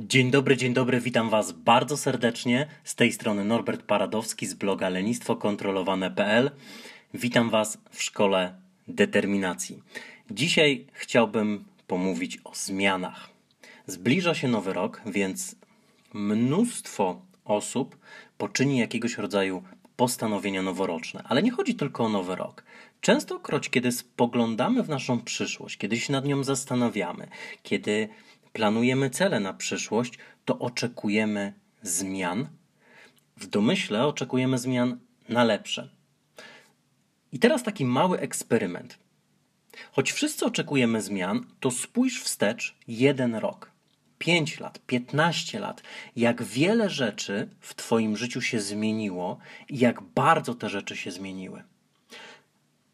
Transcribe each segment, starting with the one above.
Dzień dobry, dzień dobry, witam Was bardzo serdecznie. Z tej strony Norbert Paradowski z bloga lenistwokontrolowane.pl. Witam Was w szkole determinacji. Dzisiaj chciałbym pomówić o zmianach. Zbliża się nowy rok, więc mnóstwo osób poczyni jakiegoś rodzaju postanowienia noworoczne. Ale nie chodzi tylko o nowy rok. Częstokroć, kiedy spoglądamy w naszą przyszłość, kiedy się nad nią zastanawiamy, kiedy planujemy cele na przyszłość, to oczekujemy zmian. W domyśle oczekujemy zmian na lepsze. I teraz taki mały eksperyment. Choć wszyscy oczekujemy zmian, to spójrz wstecz jeden rok, 5 lat, 15 lat, jak wiele rzeczy w Twoim życiu się zmieniło i jak bardzo te rzeczy się zmieniły.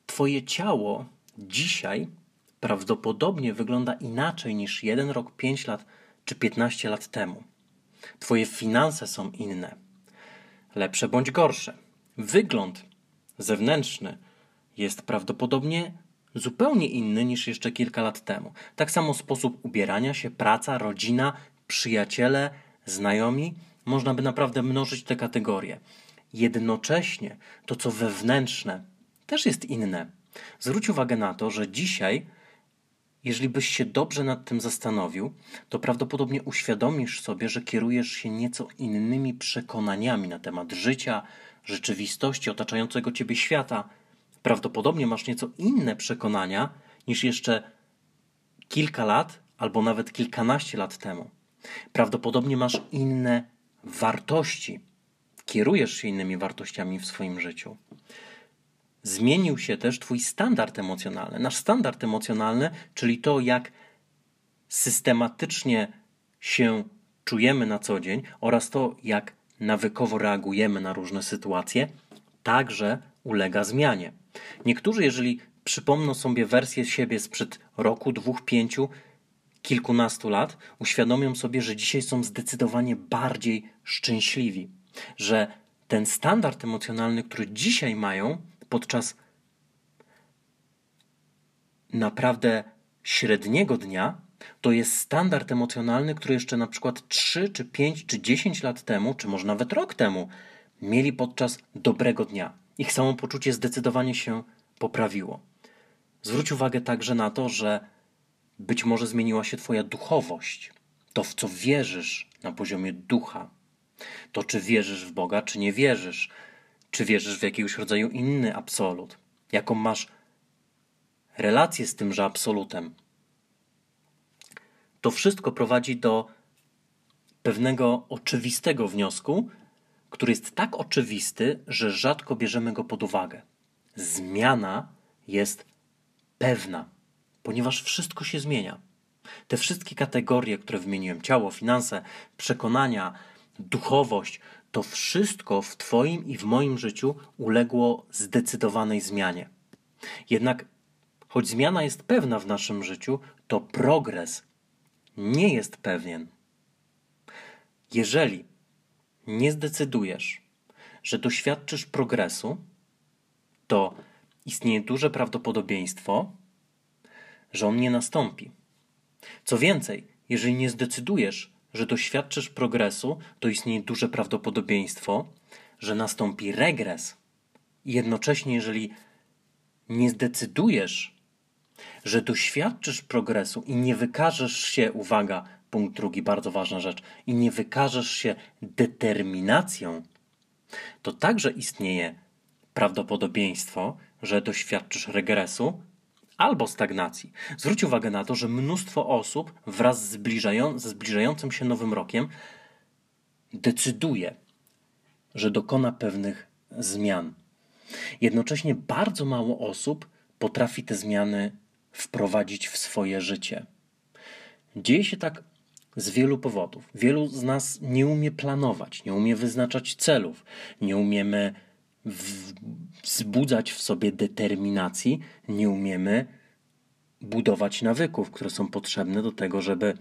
Twoje ciało dzisiaj prawdopodobnie wygląda inaczej niż jeden rok, 5 lat czy 15 lat temu. Twoje finanse są inne, lepsze bądź gorsze. Wygląd zewnętrzny jest prawdopodobnie zupełnie inny niż jeszcze kilka lat temu. Tak samo sposób ubierania się, praca, rodzina, przyjaciele, znajomi. Można by naprawdę mnożyć te kategorie. Jednocześnie to, co wewnętrzne, też jest inne. Zwróć uwagę na to, że dzisiaj jeżeli byś się dobrze nad tym zastanowił, to prawdopodobnie uświadomisz sobie, że kierujesz się nieco innymi przekonaniami na temat życia, rzeczywistości, otaczającego ciebie świata. Prawdopodobnie masz nieco inne przekonania niż jeszcze kilka lat albo nawet kilkanaście lat temu. Prawdopodobnie masz inne wartości. Kierujesz się innymi wartościami w swoim życiu zmienił się też Twój standard emocjonalny. Nasz standard emocjonalny, czyli to, jak systematycznie się czujemy na co dzień oraz to, jak nawykowo reagujemy na różne sytuacje, także ulega zmianie. Niektórzy, jeżeli przypomną sobie wersję siebie sprzed roku, dwóch, pięciu, kilkunastu lat, uświadomią sobie, że dzisiaj są zdecydowanie bardziej szczęśliwi, że ten standard emocjonalny, który dzisiaj mają, podczas naprawdę średniego dnia, to jest standard emocjonalny, który jeszcze na przykład 3 czy 5 czy 10 lat temu, czy może nawet rok temu, mieli podczas dobrego dnia. Ich samopoczucie zdecydowanie się poprawiło. Zwróć uwagę także na to, że być może zmieniła się Twoja duchowość, to w co wierzysz na poziomie ducha, to czy wierzysz w Boga, czy nie wierzysz, czy wierzysz w jakiegoś rodzaju inny absolut? Jaką masz relację z tymże absolutem? To wszystko prowadzi do pewnego oczywistego wniosku, który jest tak oczywisty, że rzadko bierzemy go pod uwagę. Zmiana jest pewna, ponieważ wszystko się zmienia. Te wszystkie kategorie, które wymieniłem ciało, finanse, przekonania, duchowość to wszystko w Twoim i w moim życiu uległo zdecydowanej zmianie. Jednak, choć zmiana jest pewna w naszym życiu, to progres nie jest pewien. Jeżeli nie zdecydujesz, że doświadczysz progresu, to istnieje duże prawdopodobieństwo, że on nie nastąpi. Co więcej, jeżeli nie zdecydujesz, że doświadczysz progresu, to istnieje duże prawdopodobieństwo, że nastąpi regres. Jednocześnie, jeżeli nie zdecydujesz, że doświadczysz progresu i nie wykażesz się, uwaga, punkt drugi, bardzo ważna rzecz, i nie wykażesz się determinacją, to także istnieje prawdopodobieństwo, że doświadczysz regresu albo stagnacji. Zwróć uwagę na to, że mnóstwo osób wraz z zbliżają, ze zbliżającym się nowym rokiem decyduje, że dokona pewnych zmian. Jednocześnie bardzo mało osób potrafi te zmiany wprowadzić w swoje życie. Dzieje się tak z wielu powodów. Wielu z nas nie umie planować, nie umie wyznaczać celów, nie umiemy wzbudzać w sobie determinacji, nie umiemy budować nawyków, które są potrzebne do tego, żeby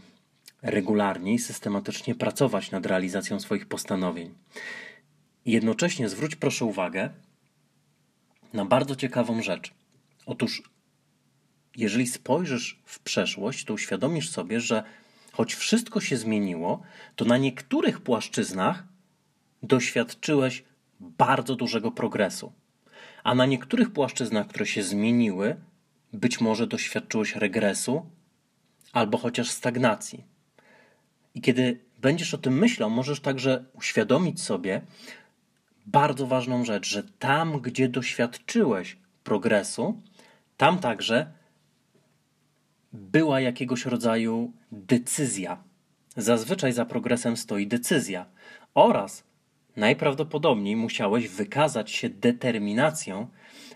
regularnie i systematycznie pracować nad realizacją swoich postanowień. Jednocześnie zwróć proszę uwagę na bardzo ciekawą rzecz. Otóż, jeżeli spojrzysz w przeszłość, to uświadomisz sobie, że choć wszystko się zmieniło, to na niektórych płaszczyznach doświadczyłeś bardzo dużego progresu. A na niektórych płaszczyznach, które się zmieniły, być może doświadczyłeś regresu albo chociaż stagnacji. I kiedy będziesz o tym myślał, możesz także uświadomić sobie bardzo ważną rzecz, że tam, gdzie doświadczyłeś progresu, tam także była jakiegoś rodzaju decyzja. Zazwyczaj za progresem stoi decyzja oraz najprawdopodobniej musiałeś wykazać się determinacją,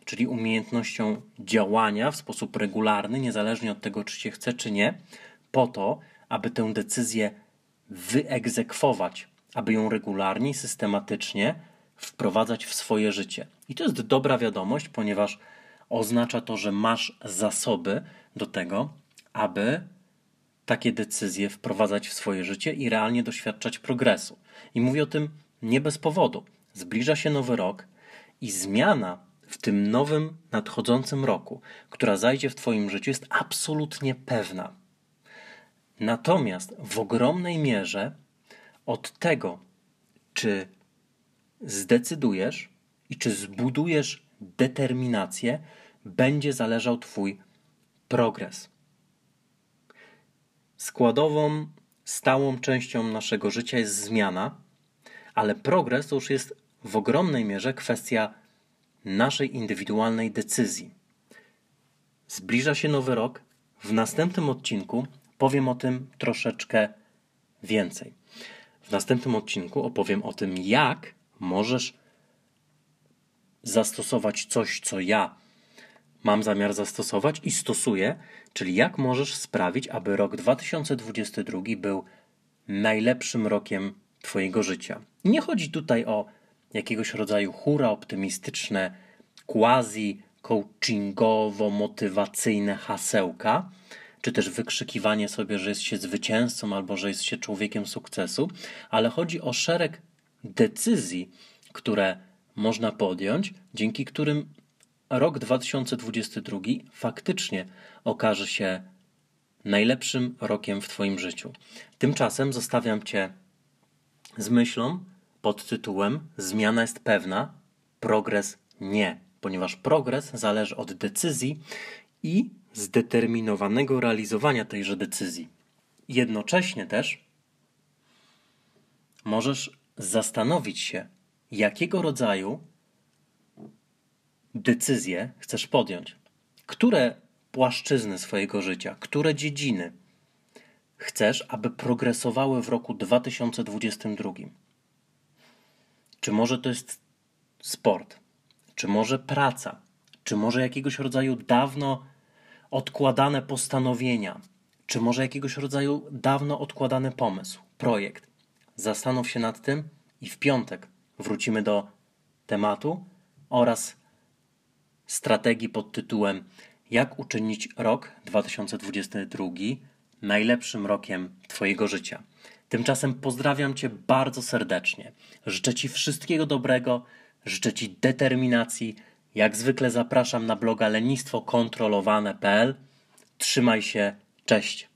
czyli umiejętnością działania w sposób regularny, niezależnie od tego, czy się chce, czy nie, po to, aby tę decyzję wyegzekwować, aby ją regularnie, systematycznie wprowadzać w swoje życie. I to jest dobra wiadomość, ponieważ oznacza to, że masz zasoby do tego, aby takie decyzje wprowadzać w swoje życie i realnie doświadczać progresu. I mówię o tym nie bez powodu. Zbliża się nowy rok i zmiana w tym nowym, nadchodzącym roku, która zajdzie w Twoim życiu, jest absolutnie pewna. Natomiast w ogromnej mierze od tego, czy zdecydujesz i czy zbudujesz determinację, będzie zależał Twój progres. Składową, stałą częścią naszego życia jest zmiana, ale progres to już jest w ogromnej mierze kwestia naszej indywidualnej decyzji. Zbliża się nowy rok. W następnym odcinku powiem o tym troszeczkę więcej. W następnym odcinku opowiem o tym, jak możesz zastosować coś, co ja mam zamiar zastosować i stosuję, czyli jak możesz sprawić, aby rok 2022 był najlepszym rokiem Twojego życia. Nie chodzi tutaj o jakiegoś rodzaju hura optymistyczne, quasi coachingowo-motywacyjne hasełka, czy też wykrzykiwanie sobie, że jest się zwycięzcą albo że jest się człowiekiem sukcesu, ale chodzi o szereg decyzji, które można podjąć, dzięki którym rok 2022 faktycznie okaże się najlepszym rokiem w Twoim życiu. Tymczasem zostawiam Cię z myślą pod tytułem Zmiana jest pewna, progres nie, ponieważ progres zależy od decyzji i zdeterminowanego realizowania tejże decyzji. Jednocześnie też możesz zastanowić się, jakiego rodzaju decyzje chcesz podjąć. Które płaszczyzny swojego życia, które dziedziny chcesz, aby progresowały w roku 2022? Czy może to jest sport? Czy może praca? Czy może jakiegoś rodzaju dawno odkładane postanowienia? Czy może jakiegoś rodzaju dawno odkładany pomysł, projekt? Zastanów się nad tym i w piątek wrócimy do tematu oraz strategii pod tytułem Jak uczynić rok 2022 najlepszym rokiem Twojego życia. Tymczasem pozdrawiam Cię bardzo serdecznie. Życzę Ci wszystkiego dobrego, życzę Ci determinacji. Jak zwykle zapraszam na bloga lenistwokontrolowane.pl. Trzymaj się, cześć.